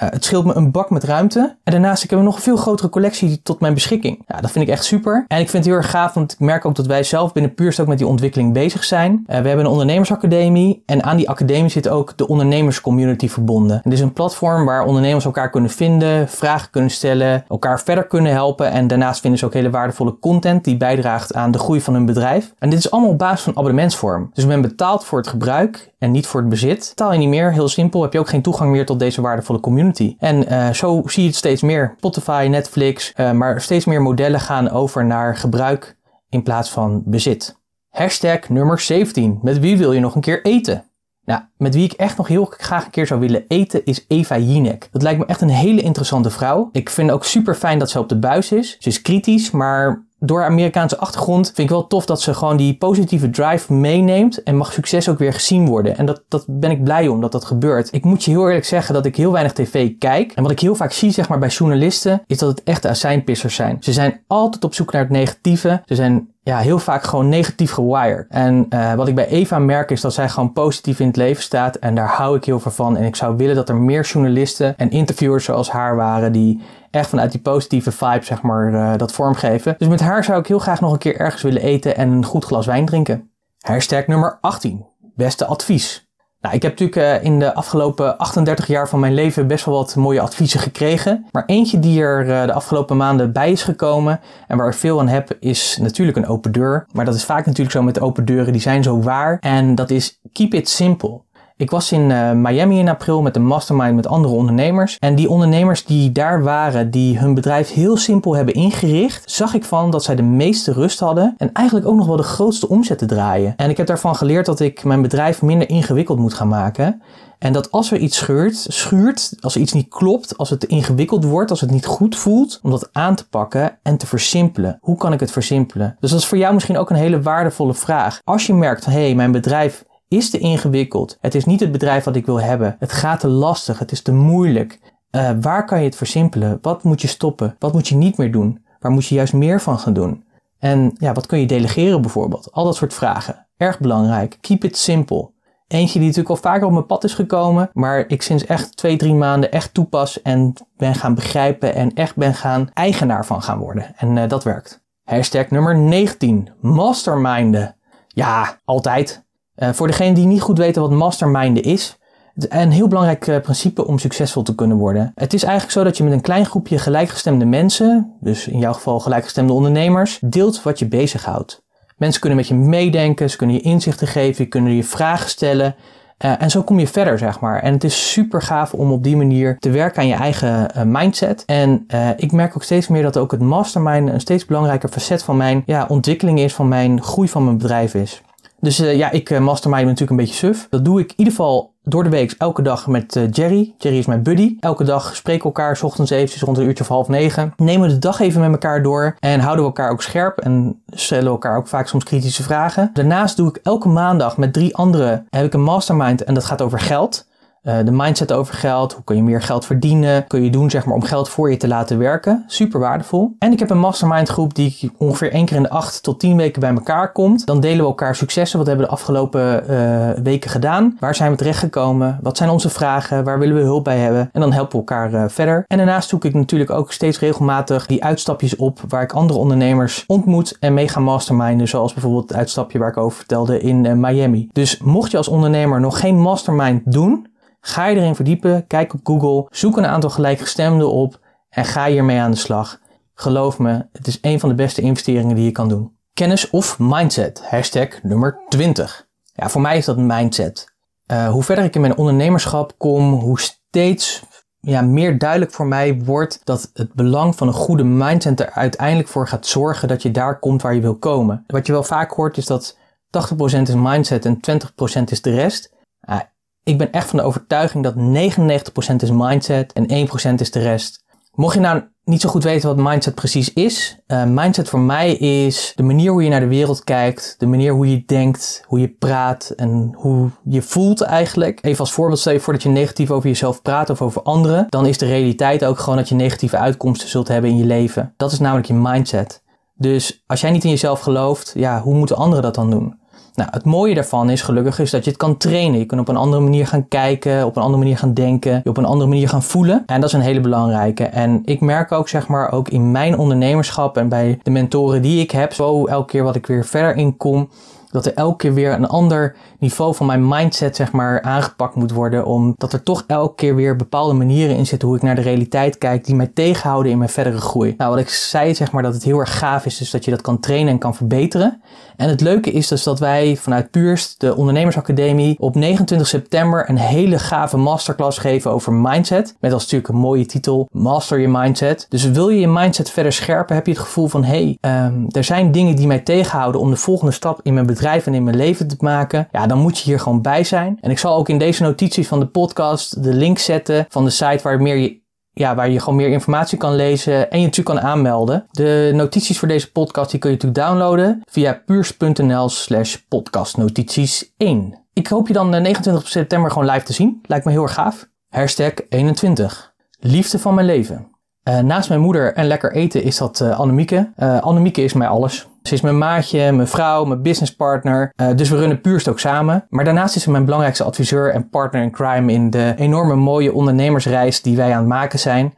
Uh, het scheelt me een bak met ruimte. En daarnaast ik ik nog een veel grotere collectie tot mijn beschikking. Ja, dat vind ik echt super. En ik vind het heel erg gaaf, want ik merk ook dat wij zelf binnen Puurst ook met die ontwikkeling bezig zijn. Uh, we hebben een ondernemersacademie. En aan die academie zit ook de ondernemerscommunity verbonden. Het is een platform waar ondernemers elkaar kunnen vinden, vragen kunnen stellen, elkaar verder kunnen helpen. En daarnaast vinden ze ook hele waardevolle content die bijdraagt aan de groei van hun bedrijf. En dit is allemaal op basis van abonnementsvorm. Dus men betaalt voor het gebruik en niet voor het bezit. Betaal je niet meer, heel simpel, heb je ook geen toegang meer tot deze waardevolle community. En uh, zo zie je het steeds meer. Spotify, Netflix, uh, maar steeds meer modellen gaan over naar gebruik in plaats van bezit. Hashtag nummer 17. Met wie wil je nog een keer eten? Nou, met wie ik echt nog heel graag een keer zou willen eten is Eva Jinek. Dat lijkt me echt een hele interessante vrouw. Ik vind ook super fijn dat ze op de buis is. Ze is kritisch, maar door Amerikaanse achtergrond vind ik wel tof dat ze gewoon die positieve drive meeneemt en mag succes ook weer gezien worden. En dat, dat ben ik blij om dat dat gebeurt. Ik moet je heel eerlijk zeggen dat ik heel weinig tv kijk. En wat ik heel vaak zie zeg maar bij journalisten is dat het echte azijnpissers zijn. Ze zijn altijd op zoek naar het negatieve. Ze zijn ja, heel vaak gewoon negatief gewired. En uh, wat ik bij Eva merk is dat zij gewoon positief in het leven staat. En daar hou ik heel veel van. En ik zou willen dat er meer journalisten en interviewers zoals haar waren die echt vanuit die positieve vibe, zeg maar, uh, dat vormgeven. Dus met haar zou ik heel graag nog een keer ergens willen eten en een goed glas wijn drinken. Hashtag nummer 18. Beste advies. Nou, ik heb natuurlijk uh, in de afgelopen 38 jaar van mijn leven best wel wat mooie adviezen gekregen. Maar eentje die er uh, de afgelopen maanden bij is gekomen en waar ik veel aan heb, is natuurlijk een open deur. Maar dat is vaak natuurlijk zo met open deuren, die zijn zo waar. En dat is keep it simple. Ik was in uh, Miami in april met een mastermind met andere ondernemers. En die ondernemers die daar waren, die hun bedrijf heel simpel hebben ingericht, zag ik van dat zij de meeste rust hadden en eigenlijk ook nog wel de grootste omzet te draaien. En ik heb daarvan geleerd dat ik mijn bedrijf minder ingewikkeld moet gaan maken. En dat als er iets scheurt, schuurt, als er iets niet klopt, als het ingewikkeld wordt, als het niet goed voelt, om dat aan te pakken en te versimpelen. Hoe kan ik het versimpelen? Dus dat is voor jou misschien ook een hele waardevolle vraag. Als je merkt, hé, hey, mijn bedrijf is te ingewikkeld. Het is niet het bedrijf wat ik wil hebben. Het gaat te lastig. Het is te moeilijk. Uh, waar kan je het versimpelen? Wat moet je stoppen? Wat moet je niet meer doen? Waar moet je juist meer van gaan doen? En ja, wat kun je delegeren bijvoorbeeld? Al dat soort vragen. Erg belangrijk. Keep it simple. Eentje die natuurlijk al vaker op mijn pad is gekomen, maar ik sinds echt twee, drie maanden echt toepas en ben gaan begrijpen en echt ben gaan eigenaar van gaan worden. En uh, dat werkt. Hashtag nummer 19. Masterminden. Ja, altijd. Uh, voor degenen die niet goed weten wat masterminden is, een heel belangrijk uh, principe om succesvol te kunnen worden. Het is eigenlijk zo dat je met een klein groepje gelijkgestemde mensen, dus in jouw geval gelijkgestemde ondernemers, deelt wat je bezighoudt. Mensen kunnen met je meedenken, ze kunnen je inzichten geven, je kunnen je vragen stellen. Uh, en zo kom je verder, zeg maar. En het is super gaaf om op die manier te werken aan je eigen mindset. En ik merk ook steeds meer dat ook het mastermind een steeds belangrijker facet van mijn ja, ontwikkeling is, van mijn groei van mijn bedrijf is. Dus uh, ja, ik uh, mastermind natuurlijk een beetje suf. Dat doe ik in ieder geval door de week elke dag met uh, Jerry. Jerry is mijn buddy. Elke dag spreken we elkaar, s ochtends eventjes rond een uurtje of half negen. Nemen we de dag even met elkaar door en houden we elkaar ook scherp en stellen we elkaar ook vaak soms kritische vragen. Daarnaast doe ik elke maandag met drie anderen heb ik een mastermind en dat gaat over geld. Uh, de mindset over geld. Hoe kun je meer geld verdienen? Kun je doen zeg maar om geld voor je te laten werken. Super waardevol. En ik heb een mastermind groep die ongeveer één keer in de acht tot tien weken bij elkaar komt. Dan delen we elkaar successen. Wat hebben we de afgelopen uh, weken gedaan? Waar zijn we terechtgekomen? Wat zijn onze vragen? Waar willen we hulp bij hebben? En dan helpen we elkaar uh, verder. En daarnaast zoek ik natuurlijk ook steeds regelmatig die uitstapjes op waar ik andere ondernemers ontmoet en mee ga masterminden. Zoals bijvoorbeeld het uitstapje waar ik over vertelde in Miami. Dus mocht je als ondernemer nog geen mastermind doen, Ga je erin verdiepen, kijk op Google, zoek een aantal gelijkgestemden op en ga hiermee aan de slag. Geloof me, het is een van de beste investeringen die je kan doen. Kennis of mindset, hashtag nummer 20. Ja, voor mij is dat mindset. Uh, hoe verder ik in mijn ondernemerschap kom, hoe steeds ja, meer duidelijk voor mij wordt dat het belang van een goede mindset er uiteindelijk voor gaat zorgen dat je daar komt waar je wil komen. Wat je wel vaak hoort is dat 80% is mindset en 20% is de rest. Uh, ik ben echt van de overtuiging dat 99% is mindset en 1% is de rest. Mocht je nou niet zo goed weten wat mindset precies is, uh, mindset voor mij is de manier hoe je naar de wereld kijkt, de manier hoe je denkt, hoe je praat en hoe je voelt eigenlijk. Even als voorbeeld, stel je voor dat je negatief over jezelf praat of over anderen, dan is de realiteit ook gewoon dat je negatieve uitkomsten zult hebben in je leven. Dat is namelijk je mindset. Dus als jij niet in jezelf gelooft, ja, hoe moeten anderen dat dan doen? Nou, het mooie daarvan is gelukkig is dat je het kan trainen. Je kunt op een andere manier gaan kijken, op een andere manier gaan denken, je op een andere manier gaan voelen. En dat is een hele belangrijke. En ik merk ook, zeg maar, ook in mijn ondernemerschap en bij de mentoren die ik heb, zo elke keer wat ik weer verder in kom, dat er elke keer weer een ander niveau van mijn mindset zeg maar aangepakt moet worden. Omdat er toch elke keer weer bepaalde manieren in zitten hoe ik naar de realiteit kijk die mij tegenhouden in mijn verdere groei. Nou, wat ik zei zeg maar dat het heel erg gaaf is, dus dat je dat kan trainen en kan verbeteren. En het leuke is dus dat wij vanuit Puurst, de ondernemersacademie, op 29 september een hele gave masterclass geven over mindset. Met als natuurlijk een mooie titel, Master Your Mindset. Dus wil je je mindset verder scherpen, heb je het gevoel van, hey, um, er zijn dingen die mij tegenhouden om de volgende stap in mijn bedrijf en in mijn leven te maken. Ja, dan moet je hier gewoon bij zijn. En ik zal ook in deze notities van de podcast de link zetten van de site waar meer je ja, waar je gewoon meer informatie kan lezen en je natuurlijk kan aanmelden. De notities voor deze podcast die kun je natuurlijk downloaden via puurs.nl slash podcastnotities 1. Ik hoop je dan 29 september gewoon live te zien. Lijkt me heel erg gaaf. Hashtag 21. Liefde van mijn leven. Uh, naast mijn moeder en lekker eten is dat uh, Annemieke. Uh, Annemieke is mij alles. Ze is mijn maatje, mijn vrouw, mijn businesspartner. Dus we runnen puurst ook samen. Maar daarnaast is ze mijn belangrijkste adviseur en partner in crime in de enorme mooie ondernemersreis die wij aan het maken zijn.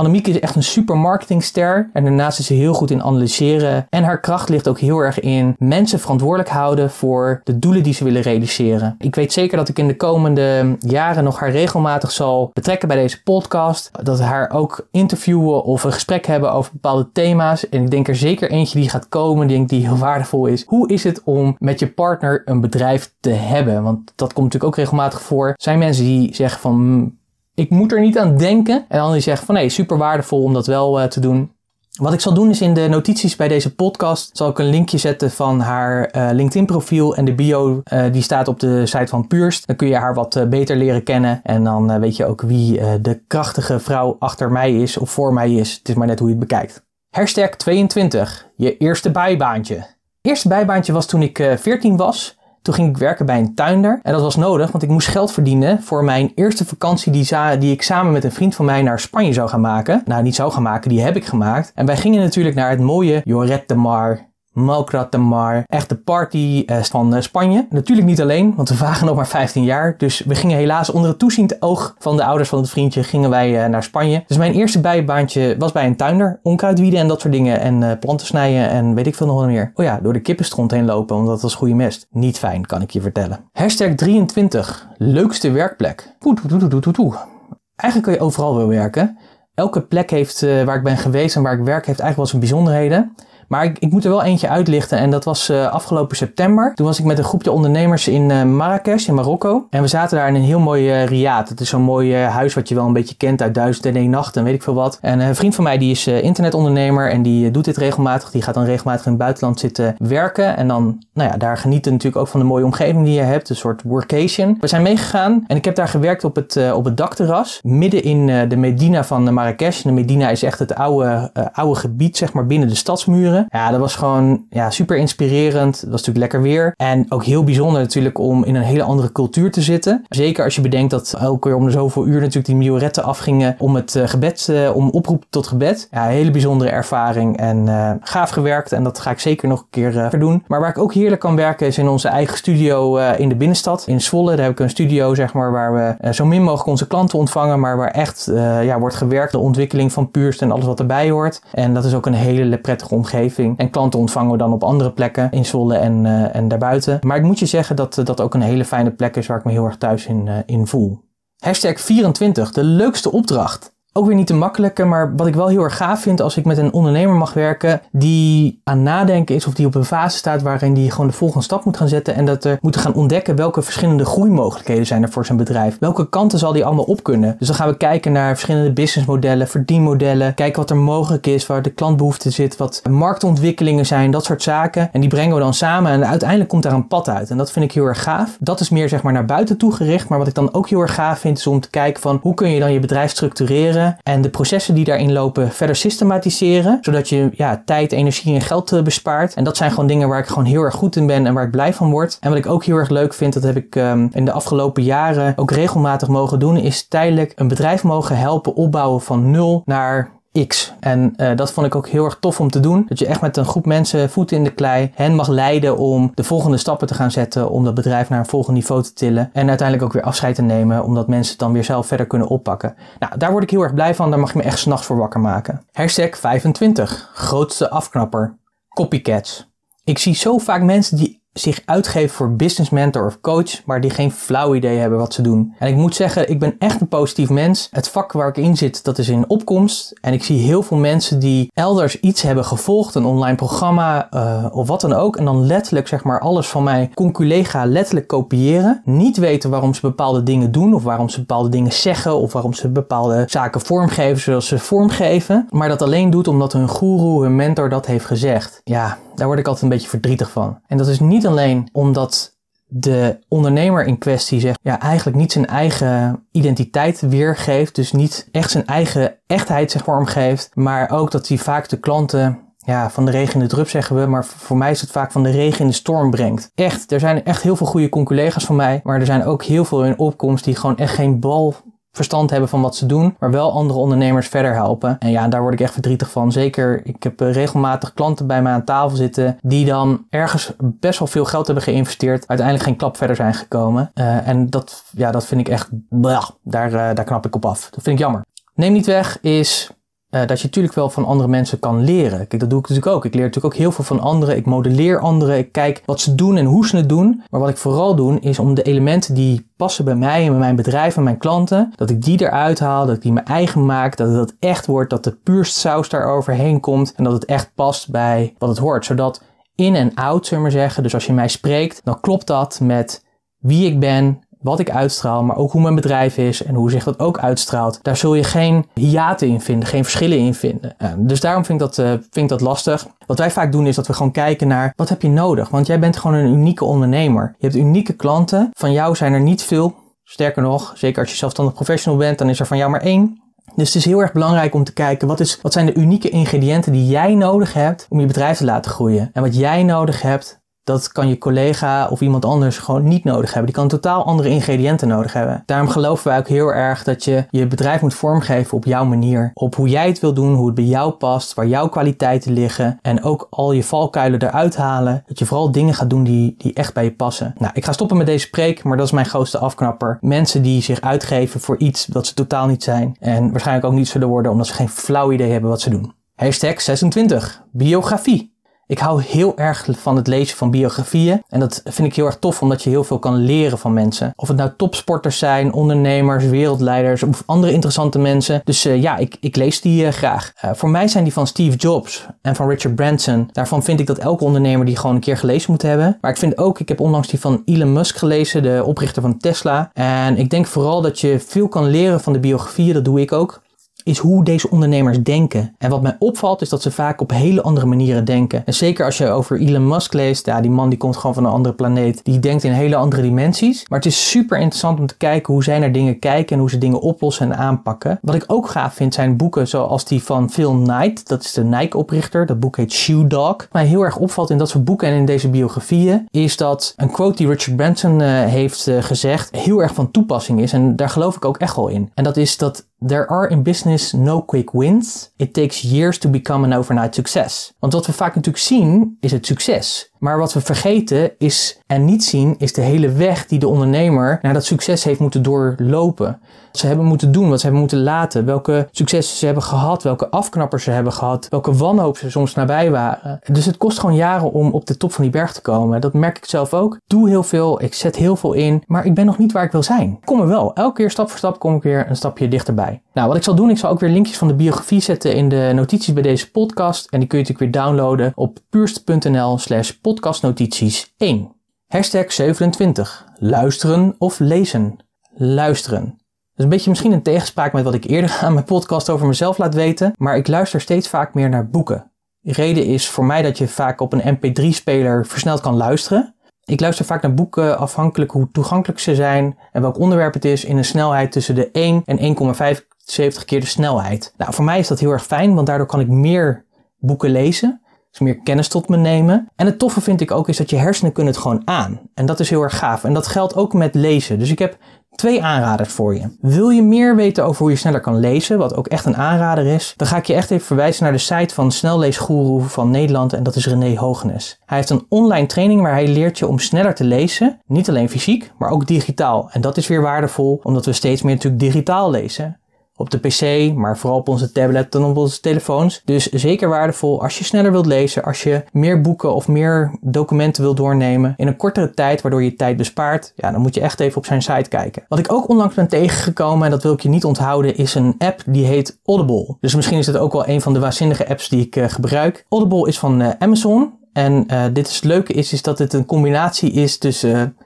Annemieke is echt een super marketingster. En daarnaast is ze heel goed in analyseren. En haar kracht ligt ook heel erg in mensen verantwoordelijk houden voor de doelen die ze willen realiseren. Ik weet zeker dat ik in de komende jaren nog haar regelmatig zal betrekken bij deze podcast. Dat we haar ook interviewen of een gesprek hebben over bepaalde thema's. En ik denk er zeker eentje die gaat komen, die, die heel waardevol is. Hoe is het om met je partner een bedrijf te hebben? Want dat komt natuurlijk ook regelmatig voor. Zijn mensen die zeggen van hmm, ik moet er niet aan denken. En dan die zegt van nee, super waardevol om dat wel uh, te doen. Wat ik zal doen is in de notities bij deze podcast zal ik een linkje zetten van haar uh, LinkedIn profiel en de bio uh, die staat op de site van Purst. Dan kun je haar wat beter leren kennen en dan weet je ook wie de krachtige vrouw achter mij is of voor mij is. Het is maar net hoe je het bekijkt. Hashtag 22, je eerste bijbaantje. Eerste bijbaantje was toen ik 14 was. Toen ging ik werken bij een tuinder. En dat was nodig, want ik moest geld verdienen voor mijn eerste vakantie die, die ik samen met een vriend van mij naar Spanje zou gaan maken. Nou, niet zou gaan maken, die heb ik gemaakt. En wij gingen natuurlijk naar het mooie Lloret de Mar Malgrat de Mar. Echt de party uh, van uh, Spanje. Natuurlijk niet alleen, want we waren nog maar 15 jaar. Dus we gingen helaas onder het toeziend oog van de ouders van het vriendje gingen wij uh, naar Spanje. Dus mijn eerste bijbaantje was bij een tuinder. Onkruid wieden en dat soort dingen. En planten snijden en weet ik veel nog meer. Oh ja, door de kippenstront heen lopen, want dat was goede mest. Niet fijn, kan ik je vertellen. Hashtag 23. Leukste werkplek. Eigenlijk kun je overal wel werken. Elke plek heeft, waar ik ben geweest en waar ik werk, heeft eigenlijk wel zijn bijzonderheden. Maar ik, ik moet er wel eentje uitlichten en dat was uh, afgelopen september. Toen was ik met een groepje ondernemers in uh, Marrakesh in Marokko. En we zaten daar in een heel mooi uh. Het is zo'n mooi huis wat je wel een beetje kent uit Duizend en één nacht en weet ik veel wat. En een vriend van mij die is internetondernemer en die doet dit regelmatig. Die gaat dan regelmatig in het buitenland zitten werken. En dan, nou ja, daar genieten natuurlijk ook van de mooie omgeving die je hebt. Een soort workation. We zijn meegegaan en ik heb daar gewerkt op het, op het dakterras. Midden in de Medina van Marrakesh. De Medina is echt het oude, oude gebied, zeg maar, binnen de stadsmuren. Ja, dat was gewoon ja, super inspirerend. Het was natuurlijk lekker weer. En ook heel bijzonder natuurlijk om in een hele andere cultuur te zitten. Zeker als je bedenkt dat elke keer om de zoveel uur natuurlijk die mioretten afgingen om het uh, gebed, uh, om oproep tot gebed. Ja, een hele bijzondere ervaring en uh, gaaf gewerkt. En dat ga ik zeker nog een keer verdoen. Maar waar ik ook heerlijk kan werken is in onze eigen studio in de binnenstad. In Zwolle, daar heb ik een studio zeg maar waar we zo min mogelijk onze klanten ontvangen. Maar waar echt ja, wordt gewerkt de ontwikkeling van Puurst en alles wat erbij hoort. En dat is ook een hele prettige omgeving. En klanten ontvangen we dan op andere plekken in Zwolle en, en daarbuiten. Maar ik moet je zeggen dat dat ook een hele fijne plek is waar ik me heel erg thuis in, in voel. Hashtag 24, de leukste opdracht. Ook weer niet te makkelijke, maar wat ik wel heel erg gaaf vind als ik met een ondernemer mag werken die aan nadenken is of die op een fase staat waarin die gewoon de volgende stap moet gaan zetten en dat er moeten gaan ontdekken welke verschillende groeimogelijkheden zijn er voor zijn bedrijf. Welke kanten zal die allemaal op kunnen? Dus dan gaan we kijken naar verschillende businessmodellen, verdienmodellen, kijken wat er mogelijk is, waar de klantbehoefte zit, wat marktontwikkelingen zijn, dat soort zaken. En die brengen we dan samen en uiteindelijk komt daar een pad uit. En dat vind ik heel erg gaaf. Dat is meer zeg maar naar buiten toe gericht, maar wat ik dan ook heel erg gaaf vind is om te kijken van hoe kun je dan je bedrijf structureren en de processen die daarin lopen verder systematiseren, zodat je ja, tijd, energie en geld eh, bespaart. En dat zijn gewoon dingen waar ik gewoon heel erg goed in ben en waar ik blij van word. En wat ik ook heel erg leuk vind, dat heb ik um, in de afgelopen jaren ook regelmatig mogen doen, is tijdelijk een bedrijf mogen helpen opbouwen van nul naar X. En uh, dat vond ik ook heel erg tof om te doen. Dat je echt met een groep mensen voeten in de klei hen mag leiden om de volgende stappen te gaan zetten. Om dat bedrijf naar een volgend niveau te tillen. En uiteindelijk ook weer afscheid te nemen. Omdat mensen het dan weer zelf verder kunnen oppakken. Nou, daar word ik heel erg blij van. Daar mag je me echt s'nachts voor wakker maken. Hashtag 25. Grootste afknapper. Copycats. Ik zie zo vaak mensen die zich uitgeven voor business mentor of coach, maar die geen flauw idee hebben wat ze doen. En ik moet zeggen, ik ben echt een positief mens. Het vak waar ik in zit, dat is in opkomst. En ik zie heel veel mensen die elders iets hebben gevolgd, een online programma uh, of wat dan ook. En dan letterlijk, zeg maar, alles van mijn conculega letterlijk kopiëren. Niet weten waarom ze bepaalde dingen doen, of waarom ze bepaalde dingen zeggen, of waarom ze bepaalde zaken vormgeven zoals ze vormgeven. Maar dat alleen doet omdat hun guru, hun mentor dat heeft gezegd. Ja, daar word ik altijd een beetje verdrietig van. En dat is niet alleen omdat de ondernemer in kwestie zegt, ja, eigenlijk niet zijn eigen identiteit weergeeft, dus niet echt zijn eigen echtheid zeg maar omgeeft, maar ook dat hij vaak de klanten ja, van de regen in de drup zeggen we, maar voor mij is het vaak van de regen in de storm brengt. Echt, er zijn echt heel veel goede collega's van mij, maar er zijn ook heel veel in opkomst die gewoon echt geen bal verstand hebben van wat ze doen, maar wel andere ondernemers verder helpen. En ja, daar word ik echt verdrietig van. Zeker, ik heb eh, regelmatig klanten bij mij aan tafel zitten die dan ergens best wel veel geld hebben geïnvesteerd, uiteindelijk geen klap verder zijn gekomen. Uh, en dat, ja, dat vind ik echt, daar, uh, daar knap ik op af. Dat vind ik jammer. Neem niet weg is uh, dat je natuurlijk wel van andere mensen kan leren. Kijk, dat doe ik natuurlijk ook. Ik leer natuurlijk ook heel veel van anderen. Ik modelleer anderen. Ik kijk wat ze doen en hoe ze het doen. Maar wat ik vooral doe, is om de elementen die passen bij mij en bij mijn bedrijf en mijn klanten, dat ik die eruit haal, dat ik die mijn eigen maak, dat het echt wordt, dat de puurst saus daar overheen komt en dat het echt past bij wat het hoort. Zodat in en out, zullen we maar zeggen, dus als je mij spreekt, dan klopt dat met wie ik ben, wat ik uitstraal, maar ook hoe mijn bedrijf is en hoe zich dat ook uitstraalt. Daar zul je geen hiaten in vinden, geen verschillen in vinden. Uh, dus daarom vind ik, dat, uh, vind ik dat lastig. Wat wij vaak doen is dat we gewoon kijken naar wat heb je nodig. Want jij bent gewoon een unieke ondernemer. Je hebt unieke klanten. Van jou zijn er niet veel. Sterker nog, zeker als je zelfstandig professional bent, dan is er van jou maar één. Dus het is heel erg belangrijk om te kijken wat, is, wat zijn de unieke ingrediënten die jij nodig hebt om je bedrijf te laten groeien. En wat jij nodig hebt dat kan je collega of iemand anders gewoon niet nodig hebben. Die kan totaal andere ingrediënten nodig hebben. Daarom geloven wij ook heel erg dat je je bedrijf moet vormgeven op jouw manier. Op hoe jij het wil doen, hoe het bij jou past, waar jouw kwaliteiten liggen. En ook al je valkuilen eruit halen. Dat je vooral dingen gaat doen die, die echt bij je passen. Nou, ik ga stoppen met deze spreek, maar dat is mijn grootste afknapper. Mensen die zich uitgeven voor iets dat ze totaal niet zijn. En waarschijnlijk ook niet zullen worden omdat ze geen flauw idee hebben wat ze doen. Hashtag 26. Biografie. Ik hou heel erg van het lezen van biografieën. En dat vind ik heel erg tof, omdat je heel veel kan leren van mensen. Of het nou topsporters zijn, ondernemers, wereldleiders of andere interessante mensen. Dus uh, ja, ik, ik lees die uh, graag. Uh, voor mij zijn die van Steve Jobs en van Richard Branson. Daarvan vind ik dat elke ondernemer die gewoon een keer gelezen moet hebben. Maar ik vind ook, ik heb onlangs die van Elon Musk gelezen, de oprichter van Tesla. En ik denk vooral dat je veel kan leren van de biografieën, dat doe ik ook. Is hoe deze ondernemers denken. En wat mij opvalt is dat ze vaak op hele andere manieren denken. En zeker als je over Elon Musk leest, ja, die man die komt gewoon van een andere planeet. Die denkt in hele andere dimensies. Maar het is super interessant om te kijken hoe zij naar dingen kijken en hoe ze dingen oplossen en aanpakken. Wat ik ook gaaf vind zijn boeken zoals die van Phil Knight. Dat is de Nike-oprichter. Dat boek heet Shoe Dog. Wat mij heel erg opvalt in dat soort boeken en in deze biografieën is dat een quote die Richard Branson uh, heeft uh, gezegd heel erg van toepassing is. En daar geloof ik ook echt wel in. En dat is dat There are in business no quick wins. It takes years to become an overnight success. Want wat we vaak natuurlijk zien is het succes. Maar wat we vergeten is en niet zien is de hele weg die de ondernemer naar dat succes heeft moeten doorlopen. Wat ze hebben moeten doen, wat ze hebben moeten laten, welke successen ze hebben gehad, welke afknappers ze hebben gehad, welke wanhoop ze soms nabij waren. Dus het kost gewoon jaren om op de top van die berg te komen. Dat merk ik zelf ook. Doe heel veel, ik zet heel veel in, maar ik ben nog niet waar ik wil zijn. Kom er wel. Elke keer stap voor stap kom ik weer een stapje dichterbij. Nou, wat ik zal doen, ik zal ook weer linkjes van de biografie zetten in de notities bij deze podcast. En die kun je natuurlijk weer downloaden op puurst.nl slash podcastnotities 1. Hashtag 27. Luisteren of lezen. Luisteren. Dat is een beetje misschien een tegenspraak met wat ik eerder aan mijn podcast over mezelf laat weten, maar ik luister steeds vaak meer naar boeken. De reden is voor mij dat je vaak op een mp3-speler versneld kan luisteren. Ik luister vaak naar boeken afhankelijk hoe toegankelijk ze zijn en welk onderwerp het is in een snelheid tussen de 1 en 1,75 keer de snelheid. Nou, voor mij is dat heel erg fijn, want daardoor kan ik meer boeken lezen. Dus meer kennis tot me nemen. En het toffe vind ik ook is dat je hersenen kunnen het gewoon aan. En dat is heel erg gaaf. En dat geldt ook met lezen. Dus ik heb twee aanraders voor je. Wil je meer weten over hoe je sneller kan lezen, wat ook echt een aanrader is, dan ga ik je echt even verwijzen naar de site van Snelleesgoeroe van Nederland en dat is René Hogenes. Hij heeft een online training waar hij leert je om sneller te lezen, niet alleen fysiek, maar ook digitaal. En dat is weer waardevol, omdat we steeds meer natuurlijk digitaal lezen op de PC, maar vooral op onze tablet en op onze telefoons. Dus zeker waardevol als je sneller wilt lezen, als je meer boeken of meer documenten wilt doornemen in een kortere tijd, waardoor je tijd bespaart. Ja, dan moet je echt even op zijn site kijken. Wat ik ook onlangs ben tegengekomen, en dat wil ik je niet onthouden, is een app die heet Audible. Dus misschien is het ook wel een van de waanzinnige apps die ik uh, gebruik. Audible is van uh, Amazon. En uh, dit is het leuke is, is dat het een combinatie is tussen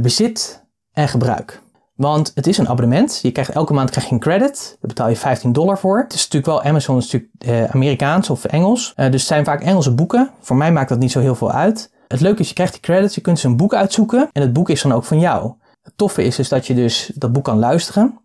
bezit en gebruik. Want het is een abonnement. Je krijgt elke maand krijg je een credit. Daar betaal je 15 dollar voor. Het is natuurlijk wel Amazon, is natuurlijk uh, Amerikaans of Engels. Uh, dus het zijn vaak Engelse boeken. Voor mij maakt dat niet zo heel veel uit. Het leuke is, je krijgt die credits, je kunt dus een boek uitzoeken. En het boek is dan ook van jou. Het toffe is dus dat je dus dat boek kan luisteren.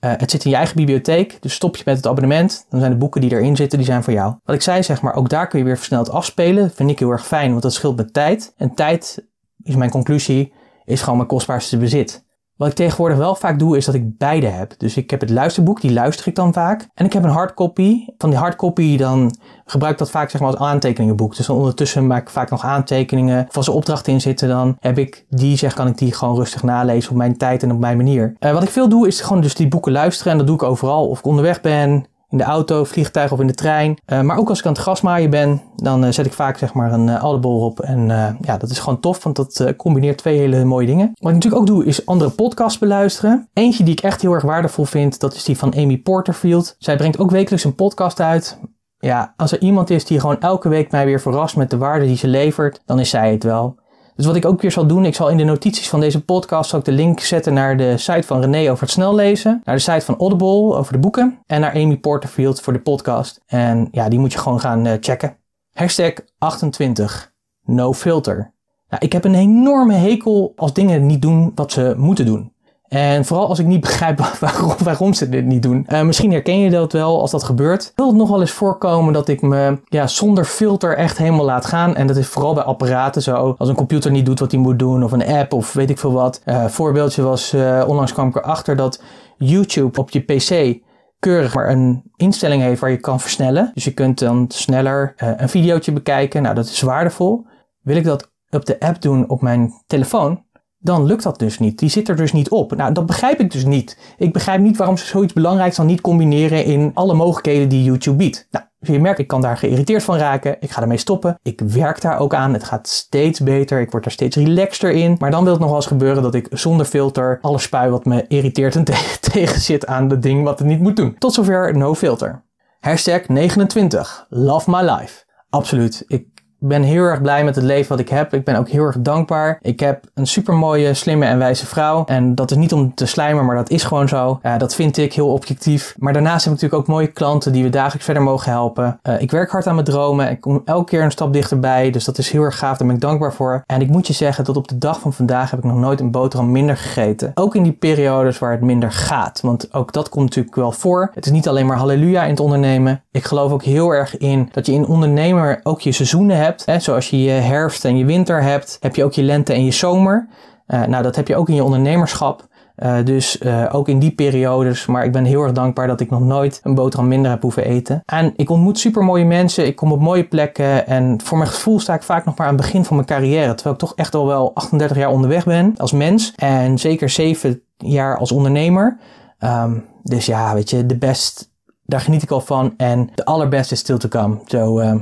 Uh, het zit in je eigen bibliotheek, dus stop je met het abonnement. Dan zijn de boeken die erin zitten, die zijn voor jou. Wat ik zei, zeg maar, ook daar kun je weer versneld afspelen. Vind ik heel erg fijn, want dat scheelt met tijd. En tijd, is mijn conclusie, is gewoon mijn kostbaarste bezit. Wat ik tegenwoordig wel vaak doe, is dat ik beide heb. Dus ik heb het luisterboek, die luister ik dan vaak. En ik heb een hardcopy. Van die hardcopy dan gebruik ik dat vaak zeg maar als aantekeningenboek. Dus dan ondertussen maak ik vaak nog aantekeningen. Als er opdrachten in zitten, dan heb ik die, zeg kan ik die gewoon rustig nalezen op mijn tijd en op mijn manier. Uh, wat ik veel doe, is gewoon dus die boeken luisteren. En dat doe ik overal. Of ik onderweg ben, in de auto, vliegtuig of in de trein. Uh, maar ook als ik aan het grasmaaien ben, dan uh, zet ik vaak zeg maar een uh, op. En ja, dat is gewoon tof, want dat combineert twee hele mooie dingen. Wat ik natuurlijk ook doe, is andere podcasts beluisteren. Eentje die ik echt heel erg waardevol vind, dat is die van Amy Porterfield. Zij brengt ook wekelijks een podcast uit. Ja, als er iemand is die gewoon elke week mij weer verrast met de waarde die ze levert, dan is zij het wel. Dus wat ik ook weer zal doen, ik zal in de notities van deze podcast ook de link zetten naar de site van René over het snel lezen, naar de site van Audible over de boeken en naar Amy Porterfield voor de podcast. En ja, die moet je gewoon gaan uh, checken. Hashtag 28. No filter. Nou, ik heb een enorme hekel als dingen niet doen wat ze moeten doen. En vooral als ik niet begrijp [LAUGHS] waarom, ze dit niet doen. Uh, misschien herken je dat wel als dat gebeurt. Wil het nog wel eens voorkomen dat ik me ja, zonder filter echt helemaal laat gaan. En dat is vooral bij apparaten zo. Als een computer niet doet wat hij moet doen. Of een app of weet ik veel wat. Uh, voorbeeldje was, uh, onlangs kwam ik erachter dat YouTube op je PC keurig maar een instelling heeft waar je kan versnellen. Dus je kunt dan sneller een videootje bekijken. Nou, dat is waardevol. Wil ik dat op de app doen op mijn telefoon? Dan lukt dat dus niet. Die zit er dus niet op. Nou, dat begrijp ik dus niet. Ik begrijp niet waarom ze zoiets belangrijks dan niet combineren in alle mogelijkheden die YouTube biedt. Nou, je merkt, ik kan daar geïrriteerd van raken. Ik ga ermee stoppen. Ik werk daar ook aan. Het gaat steeds beter. Ik word er steeds relaxter in. Maar dan wil het nog wel eens gebeuren dat ik zonder filter alles spui wat me irriteert en [LAUGHS] tegen zit aan het ding wat het niet moet doen. Tot zover no filter. Hashtag 29. Love my life. Absoluut. Ik ben heel erg blij met het leven wat ik heb. Ik ben ook heel erg dankbaar. Ik heb een super mooie, slimme en wijze vrouw. En dat is niet om te slijmen, maar dat is gewoon zo. Uh, dat vind ik heel objectief. Maar daarnaast heb ik natuurlijk ook mooie klanten die we dagelijks verder mogen helpen. Uh, ik werk hard aan mijn dromen. Ik kom elke keer een stap dichterbij. Dus dat is heel erg gaaf. Daar ben ik dankbaar voor. En ik moet je zeggen, tot op de dag van vandaag heb ik nog nooit een boterham minder gegeten. Ook in die periodes waar het minder gaat. Want ook dat komt natuurlijk wel voor. Het is niet alleen maar halleluja in het ondernemen. Ik geloof ook heel erg in dat je in ondernemer ook je seizoenen hebt. Zoals je je herfst en je winter hebt, heb je ook je lente en je zomer. Uh, nou, dat heb je ook in je ondernemerschap. Uh, dus uh, ook in die periodes. Maar ik ben heel erg dankbaar dat ik nog nooit een boterham minder heb hoeven eten. En ik ontmoet super mooie mensen. Ik kom op mooie plekken. En voor mijn gevoel sta ik vaak nog maar aan het begin van mijn carrière. Terwijl ik toch echt al wel 38 jaar onderweg ben als mens. En zeker 7 jaar als ondernemer. Um, dus ja, weet je, de best, daar geniet ik al van. En de allerbeste is still to come. Zo, uh,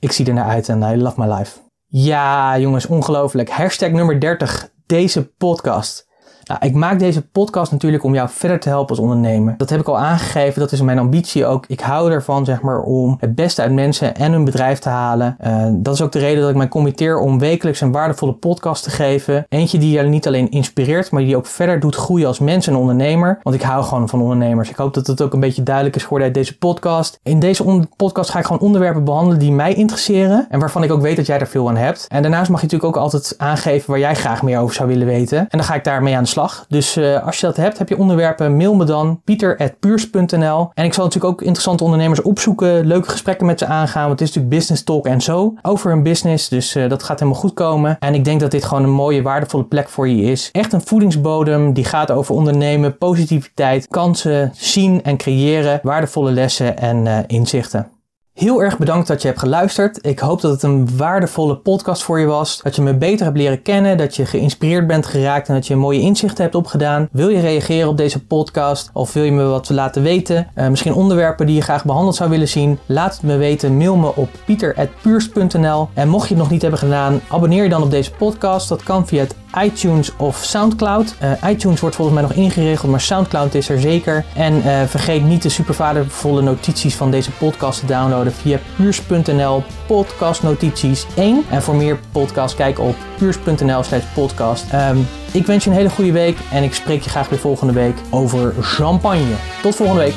ik zie er naar uit en I love my life. Ja, jongens, ongelooflijk. Hashtag nummer 30, deze podcast. Nou, ik maak deze podcast natuurlijk om jou verder te helpen als ondernemer. Dat heb ik al aangegeven, dat is mijn ambitie ook. Ik hou ervan, zeg maar, om het beste uit mensen en hun bedrijf te halen. Uh, dat is ook de reden dat ik mij committeer om wekelijks een waardevolle podcast te geven. Eentje die je niet alleen inspireert, maar die ook verder doet groeien als mens en ondernemer. Want ik hou gewoon van ondernemers. Ik hoop dat het ook een beetje duidelijk is geworden uit deze podcast. In deze podcast ga ik gewoon onderwerpen behandelen die mij interesseren en waarvan ik ook weet dat jij er veel aan hebt. En daarnaast mag je natuurlijk ook altijd aangeven waar jij graag meer over zou willen weten. En dan ga ik daarmee aan de slag. Dus uh, als je dat hebt, heb je onderwerpen, mail me dan pieter.puurs.nl. En ik zal natuurlijk ook interessante ondernemers opzoeken, leuke gesprekken met ze aangaan, want het is natuurlijk business talk en zo over hun business. Dus uh, dat gaat helemaal goed komen. En ik denk dat dit gewoon een mooie, waardevolle plek voor je is. Echt een voedingsbodem die gaat over ondernemen, positiviteit, kansen, zien en creëren, waardevolle lessen en uh, inzichten. Heel erg bedankt dat je hebt geluisterd. Ik hoop dat het een waardevolle podcast voor je was. Dat je me beter hebt leren kennen. Dat je geïnspireerd bent geraakt en dat je mooie inzichten hebt opgedaan. Wil je reageren op deze podcast? Of wil je me wat laten weten? Uh, misschien onderwerpen die je graag behandeld zou willen zien? Laat het me weten. Mail me op pieter.puurs.nl. En mocht je het nog niet hebben gedaan, abonneer je dan op deze podcast. Dat kan via het iTunes of Soundcloud. Uh, iTunes wordt volgens mij nog ingeregeld, maar Soundcloud is er zeker. En uh, vergeet niet de super waardevolle notities van deze podcast te downloaden via puurs.nl podcastnotities 1. En voor meer podcasts kijk op puurs.nl slash podcast. Um, ik wens je een hele goede week en ik spreek je graag weer volgende week over champagne. Tot volgende week.